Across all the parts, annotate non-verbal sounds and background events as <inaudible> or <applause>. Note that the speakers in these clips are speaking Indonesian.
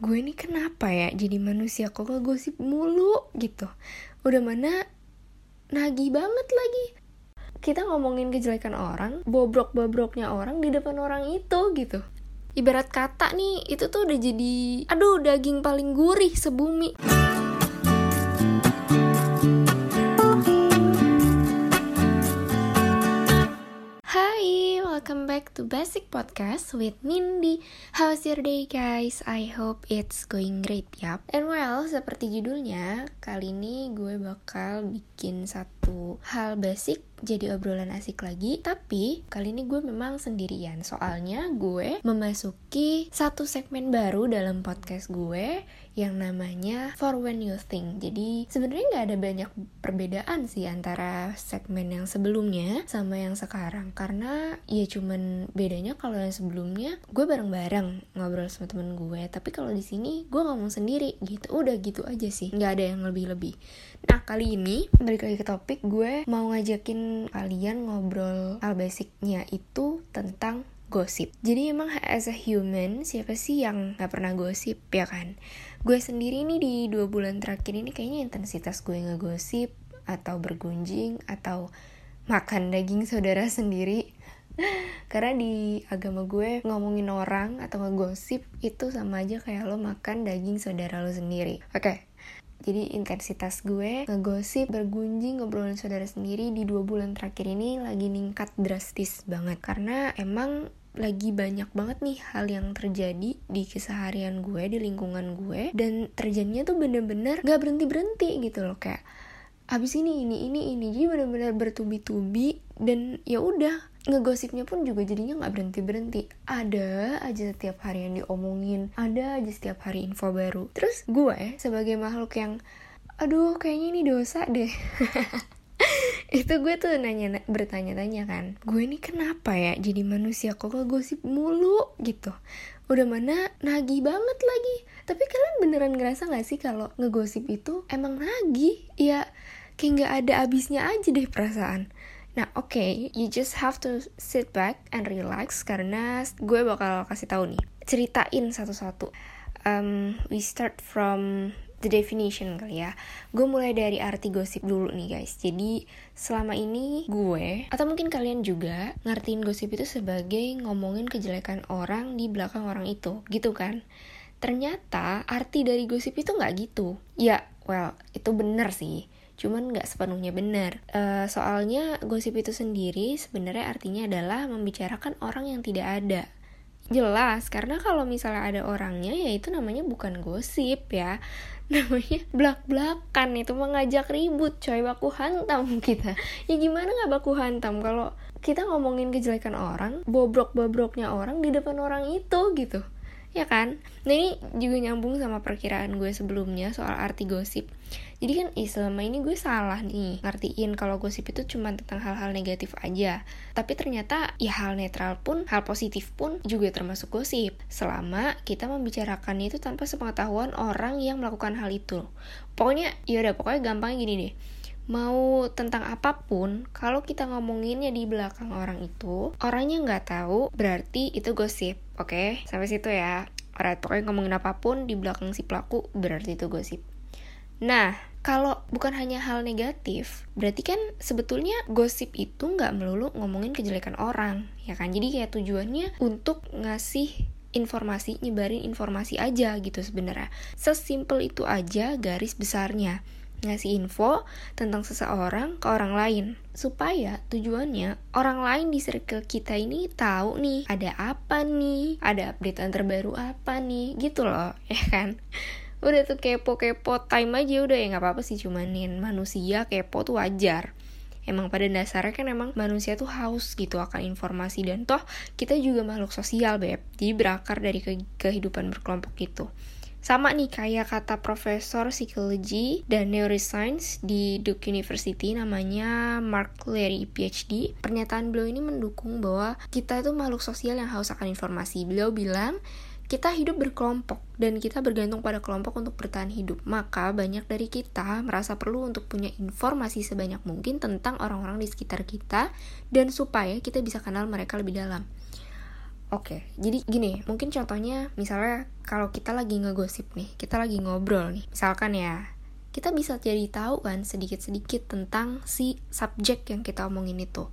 gue ini kenapa ya jadi manusia? Kok ngegosip mulu gitu? Udah mana nagih banget lagi. Kita ngomongin kejelekan orang bobrok-bobroknya orang di depan orang itu gitu. Ibarat kata nih itu tuh udah jadi aduh daging paling gurih sebumi welcome back to Basic Podcast with Mindy. How's your day guys? I hope it's going great ya. And well, seperti judulnya, kali ini gue bakal bikin satu hal basic jadi obrolan asik lagi. Tapi kali ini gue memang sendirian. Soalnya gue memasuki satu segmen baru dalam podcast gue yang namanya For When You Think. Jadi sebenarnya nggak ada banyak perbedaan sih antara segmen yang sebelumnya sama yang sekarang. Karena ya cuman bedanya kalau yang sebelumnya gue bareng-bareng ngobrol sama temen gue. Tapi kalau di sini gue ngomong sendiri gitu. Udah gitu aja sih. Nggak ada yang lebih-lebih. Nah kali ini balik lagi ke topik gue mau ngajakin kalian ngobrol hal basicnya itu tentang gosip. Jadi emang as a human siapa sih yang gak pernah gosip ya kan? Gue sendiri nih di dua bulan terakhir ini kayaknya intensitas gue ngegosip atau bergunjing atau makan daging saudara sendiri <laughs> karena di agama gue ngomongin orang atau ngegosip itu sama aja kayak lo makan daging saudara lo sendiri. Oke, okay, jadi intensitas gue ngegosip, bergunjing, ngobrolin saudara sendiri di dua bulan terakhir ini lagi ningkat drastis banget. Karena emang lagi banyak banget nih hal yang terjadi di keseharian gue, di lingkungan gue. Dan terjadinya tuh bener-bener gak berhenti-berhenti gitu loh. Kayak abis ini, ini, ini, ini. Jadi bener-bener bertubi-tubi. Dan ya udah ngegosipnya pun juga jadinya nggak berhenti berhenti ada aja setiap hari yang diomongin ada aja setiap hari info baru. Terus gue sebagai makhluk yang aduh kayaknya ini dosa deh. <laughs> Itu gue tuh nanya bertanya-tanya kan gue ini kenapa ya jadi manusia kok ngegosip mulu? Gitu. Udah mana? Nagih banget lagi. Tapi kalian beneran ngerasa gak sih kalau ngegosip itu emang nagih? Ya kayak nggak ada abisnya aja deh perasaan Nah, oke, okay, you just have to sit back and relax karena gue bakal kasih tahu nih, ceritain satu-satu. Um, we start from the definition kali ya. Gue mulai dari arti gosip dulu nih guys. Jadi selama ini gue atau mungkin kalian juga ngertiin gosip itu sebagai ngomongin kejelekan orang di belakang orang itu, gitu kan? Ternyata arti dari gosip itu nggak gitu. Ya, well, itu bener sih cuman nggak sepenuhnya benar. Uh, soalnya gosip itu sendiri sebenarnya artinya adalah membicarakan orang yang tidak ada. Jelas, karena kalau misalnya ada orangnya ya itu namanya bukan gosip ya. <laughs> Namanya belak-belakan itu mengajak ribut, coy baku hantam kita. Ya gimana nggak baku hantam kalau kita ngomongin kejelekan orang, bobrok-bobroknya orang di depan orang itu gitu ya kan? Nah ini juga nyambung sama perkiraan gue sebelumnya soal arti gosip. Jadi kan eh, selama ini gue salah nih ngertiin kalau gosip itu cuma tentang hal-hal negatif aja. Tapi ternyata ya hal netral pun, hal positif pun juga termasuk gosip. Selama kita membicarakannya itu tanpa sepengetahuan orang yang melakukan hal itu. Pokoknya ya udah pokoknya gampangnya gini deh mau tentang apa pun, kalau kita ngomonginnya di belakang orang itu, orangnya nggak tahu, berarti itu gosip. Oke, okay? sampai situ ya. Alright, pokoknya ngomongin apa pun di belakang si pelaku, berarti itu gosip. Nah, kalau bukan hanya hal negatif, berarti kan sebetulnya gosip itu nggak melulu ngomongin kejelekan orang, ya kan? Jadi kayak tujuannya untuk ngasih informasi, nyebarin informasi aja gitu sebenarnya. Sesimpel itu aja garis besarnya ngasih info tentang seseorang ke orang lain supaya tujuannya orang lain di circle kita ini tahu nih ada apa nih ada update terbaru apa nih gitu loh <laughs> ya kan? Udah tuh kepo-kepo time aja udah ya nggak apa-apa sih cumanin manusia kepo tuh wajar. Emang pada dasarnya kan emang manusia tuh haus gitu akan informasi dan toh kita juga makhluk sosial beb jadi berakar dari ke kehidupan berkelompok gitu sama nih kayak kata profesor psikologi dan neuroscience di Duke University namanya Mark Leary PhD. Pernyataan beliau ini mendukung bahwa kita itu makhluk sosial yang haus akan informasi. Beliau bilang kita hidup berkelompok dan kita bergantung pada kelompok untuk bertahan hidup. Maka banyak dari kita merasa perlu untuk punya informasi sebanyak mungkin tentang orang-orang di sekitar kita dan supaya kita bisa kenal mereka lebih dalam. Oke, jadi gini, mungkin contohnya misalnya kalau kita lagi ngegosip nih, kita lagi ngobrol nih, misalkan ya, kita bisa jadi tahu kan sedikit-sedikit tentang si subjek yang kita omongin itu.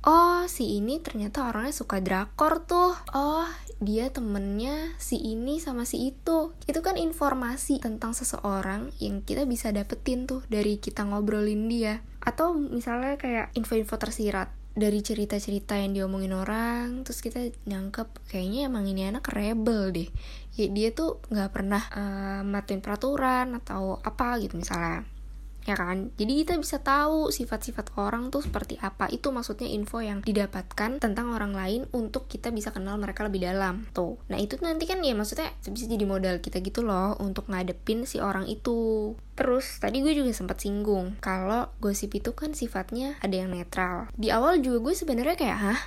Oh, si ini ternyata orangnya suka drakor tuh. Oh, dia temennya si ini sama si itu. Itu kan informasi tentang seseorang yang kita bisa dapetin tuh dari kita ngobrolin dia. Atau misalnya kayak info-info tersirat dari cerita-cerita yang diomongin orang terus kita nyangkep kayaknya emang ini anak rebel deh. Ya dia tuh nggak pernah uh, matuin peraturan atau apa gitu misalnya ya kan? Jadi kita bisa tahu sifat-sifat orang tuh seperti apa. Itu maksudnya info yang didapatkan tentang orang lain untuk kita bisa kenal mereka lebih dalam. Tuh. Nah itu nanti kan ya maksudnya bisa jadi modal kita gitu loh untuk ngadepin si orang itu. Terus tadi gue juga sempat singgung kalau gosip itu kan sifatnya ada yang netral. Di awal juga gue sebenarnya kayak hah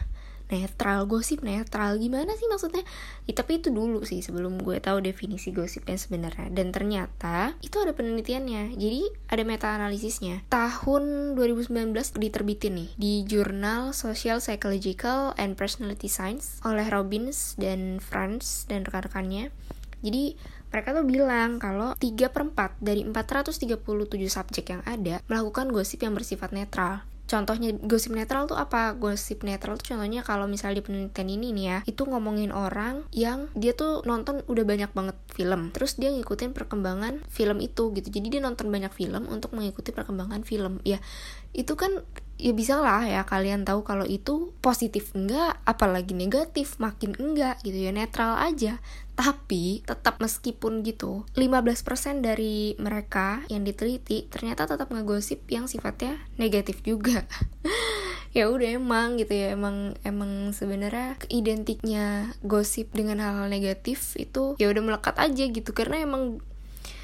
netral gosip netral gimana sih maksudnya? Ya, tapi itu dulu sih sebelum gue tahu definisi gosipnya sebenarnya. Dan ternyata itu ada penelitiannya. Jadi ada meta analisisnya tahun 2019 diterbitin nih di jurnal Social Psychological and Personality Science oleh Robbins dan Franz dan rekan-rekannya. Jadi mereka tuh bilang kalau 3 per 4 dari 437 subjek yang ada melakukan gosip yang bersifat netral contohnya gosip netral tuh apa? Gosip netral tuh contohnya kalau misalnya di penelitian ini nih ya itu ngomongin orang yang dia tuh nonton udah banyak banget film terus dia ngikutin perkembangan film itu gitu. Jadi dia nonton banyak film untuk mengikuti perkembangan film ya. Itu kan ya bisa lah ya kalian tahu kalau itu positif enggak apalagi negatif makin enggak gitu ya netral aja. Tapi tetap meskipun gitu 15% dari mereka yang diteliti ternyata tetap ngegosip yang sifatnya negatif juga. <laughs> Ya udah emang gitu ya emang emang sebenarnya identiknya gosip dengan hal-hal negatif itu ya udah melekat aja gitu. Karena emang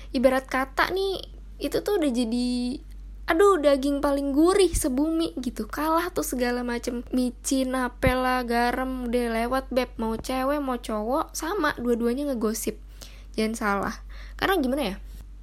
ibarat kata nih itu tuh udah jadi aduh daging paling gurih sebumi gitu. Kalah tuh segala macem. Micin apela garam udah lewat beb. Mau cewek mau cowok sama. Dua-duanya ngegosip. Jangan salah. Karena gimana ya?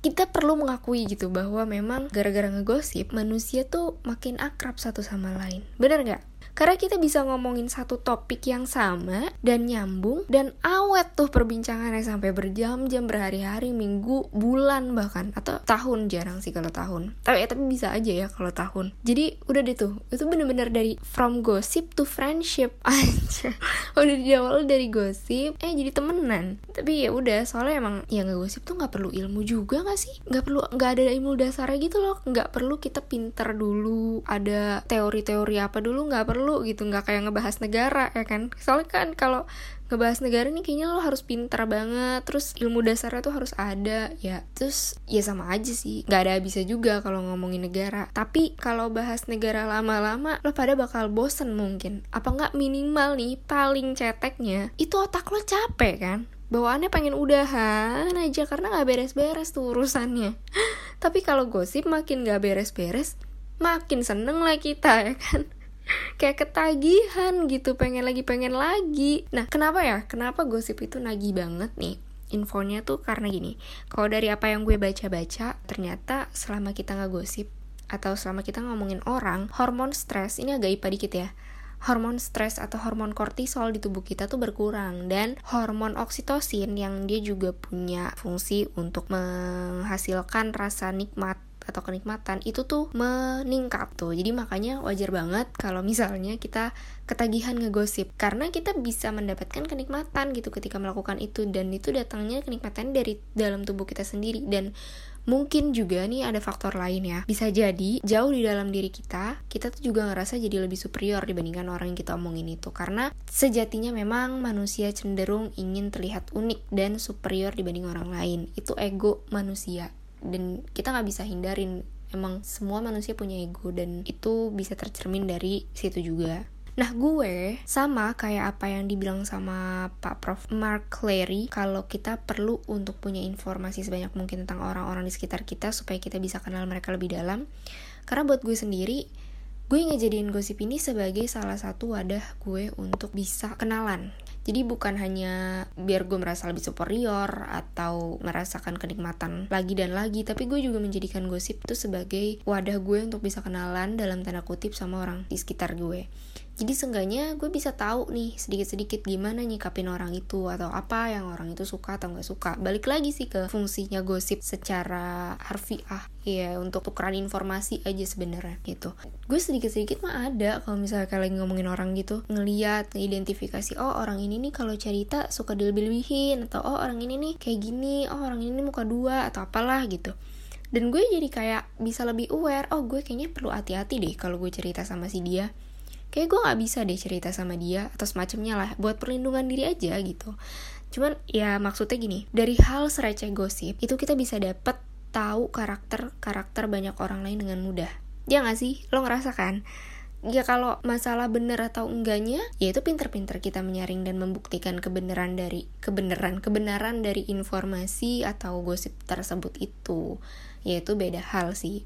Kita perlu mengakui gitu bahwa memang gara-gara ngegosip manusia tuh makin akrab satu sama lain. Bener nggak karena kita bisa ngomongin satu topik yang sama dan nyambung dan awet tuh perbincangannya sampai berjam-jam berhari-hari, minggu, bulan bahkan atau tahun jarang sih kalau tahun. Tapi ya tapi bisa aja ya kalau tahun. Jadi udah deh tuh. Itu bener-bener dari from gossip to friendship <laughs> aja. udah di awal dari gosip eh jadi temenan. Tapi ya udah soalnya emang ya nggak gosip tuh nggak perlu ilmu juga nggak sih? Nggak perlu nggak ada ilmu dasarnya gitu loh. Nggak perlu kita pinter dulu ada teori-teori apa dulu nggak perlu perlu gitu nggak kayak ngebahas negara ya kan? Soalnya kan kalau ngebahas negara nih kayaknya lo harus pintar banget terus ilmu dasarnya tuh harus ada ya. Terus ya sama aja sih nggak ada habisnya juga kalau ngomongin negara. Tapi kalau bahas negara lama-lama lo pada bakal bosen mungkin. Apa nggak minimal nih paling ceteknya itu otak lo capek kan? Bawaannya pengen udahan aja karena nggak beres-beres tuh urusannya. <laughs> Tapi kalau gosip makin nggak beres-beres makin seneng lah kita ya kan <laughs> kayak ketagihan gitu pengen lagi pengen lagi. Nah kenapa ya? Kenapa gosip itu nagih banget nih? Infonya tuh karena gini kalau dari apa yang gue baca-baca ternyata selama kita nggak gosip atau selama kita ngomongin orang hormon stres ini agak ipa dikit ya hormon stres atau hormon kortisol di tubuh kita tuh berkurang. Dan hormon oksitosin yang dia juga punya fungsi untuk menghasilkan rasa nikmat atau kenikmatan itu tuh meningkat tuh. Jadi makanya wajar banget kalau misalnya kita ketagihan ngegosip. Karena kita bisa mendapatkan kenikmatan gitu ketika melakukan itu. Dan itu datangnya kenikmatan dari dalam tubuh kita sendiri. Dan mungkin juga nih ada faktor lain ya. Bisa jadi jauh di dalam diri kita kita tuh juga ngerasa jadi lebih superior dibandingkan orang yang kita omongin itu. Karena sejatinya memang manusia cenderung ingin terlihat unik dan superior dibanding orang lain. Itu ego manusia dan kita nggak bisa hindarin. Emang semua manusia punya ego dan itu bisa tercermin dari situ juga. Nah gue sama kayak apa yang dibilang sama Pak Prof. Mark Clary kalau kita perlu untuk punya informasi sebanyak mungkin tentang orang-orang di sekitar kita supaya kita bisa kenal mereka lebih dalam. Karena buat gue sendiri, gue ngejadiin gosip ini sebagai salah satu wadah gue untuk bisa kenalan jadi bukan hanya biar gue merasa lebih superior atau merasakan kenikmatan lagi dan lagi, tapi gue juga menjadikan gosip itu sebagai wadah gue untuk bisa kenalan dalam tanda kutip sama orang di sekitar gue. Jadi seenggaknya gue bisa tahu nih sedikit-sedikit gimana nyikapin orang itu atau apa yang orang itu suka atau nggak suka. Balik lagi sih ke fungsinya gosip secara harfiah. Ya untuk tukeran informasi aja sebenarnya gitu. Gue sedikit-sedikit mah ada kalau misalnya kalian ngomongin orang gitu ngeliat ngidentifikasi oh orang ini nih kalau cerita suka dilebih-lebihin atau oh orang ini nih kayak gini oh orang ini muka dua atau apalah gitu. Dan gue jadi kayak bisa lebih aware oh gue kayaknya perlu hati-hati deh kalau gue cerita sama si dia kayak gue nggak bisa deh cerita sama dia atau semacamnya lah buat perlindungan diri aja gitu. Cuman ya maksudnya gini dari hal sereceh gosip itu kita bisa dapet tahu karakter karakter banyak orang lain dengan mudah. Ya nggak sih? Lo ngerasa kan? Ya kalau masalah bener atau enggaknya ya itu pinter-pinter kita menyaring dan membuktikan kebenaran dari kebenaran kebenaran dari informasi atau gosip tersebut itu. Yaitu beda hal sih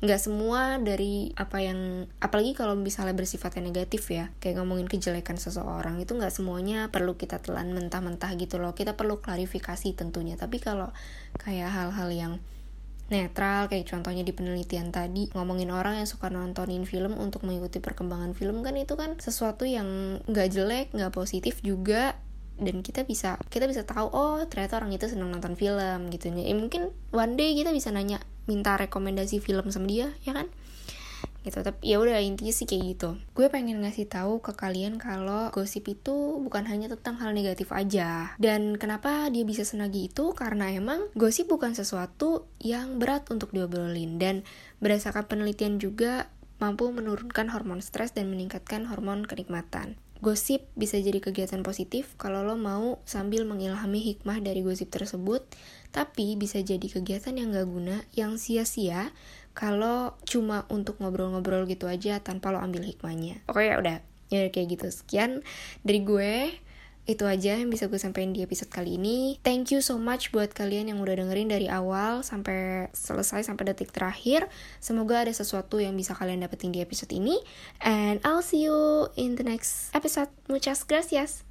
nggak semua dari apa yang apalagi kalau misalnya bersifatnya negatif ya kayak ngomongin kejelekan seseorang itu nggak semuanya perlu kita telan mentah-mentah gitu loh. Kita perlu klarifikasi tentunya. Tapi kalau kayak hal-hal yang netral kayak contohnya di penelitian tadi ngomongin orang yang suka nontonin film untuk mengikuti perkembangan film kan itu kan sesuatu yang nggak jelek nggak positif juga. Dan kita bisa kita bisa tahu oh ternyata orang itu senang nonton film gitu. Ya mungkin one day kita bisa nanya minta rekomendasi film sama dia ya kan? Gitu tapi ya udah intinya sih kayak gitu. Gue pengen ngasih tahu ke kalian kalau gosip itu bukan hanya tentang hal negatif aja. Dan kenapa dia bisa senagi itu? Karena emang gosip bukan sesuatu yang berat untuk diobrolin. Dan berdasarkan penelitian juga mampu menurunkan hormon stres dan meningkatkan hormon kenikmatan Gosip bisa jadi kegiatan positif kalau lo mau sambil mengilhami hikmah dari gosip tersebut, tapi bisa jadi kegiatan yang gak guna, yang sia-sia kalau cuma untuk ngobrol-ngobrol gitu aja tanpa lo ambil hikmahnya. Oke ya udah, ya kayak gitu. Sekian dari gue itu aja yang bisa gue sampaikan di episode kali ini. Thank you so much buat kalian yang udah dengerin dari awal sampai selesai sampai detik terakhir. Semoga ada sesuatu yang bisa kalian dapetin di episode ini. And I'll see you in the next episode. Muchas gracias.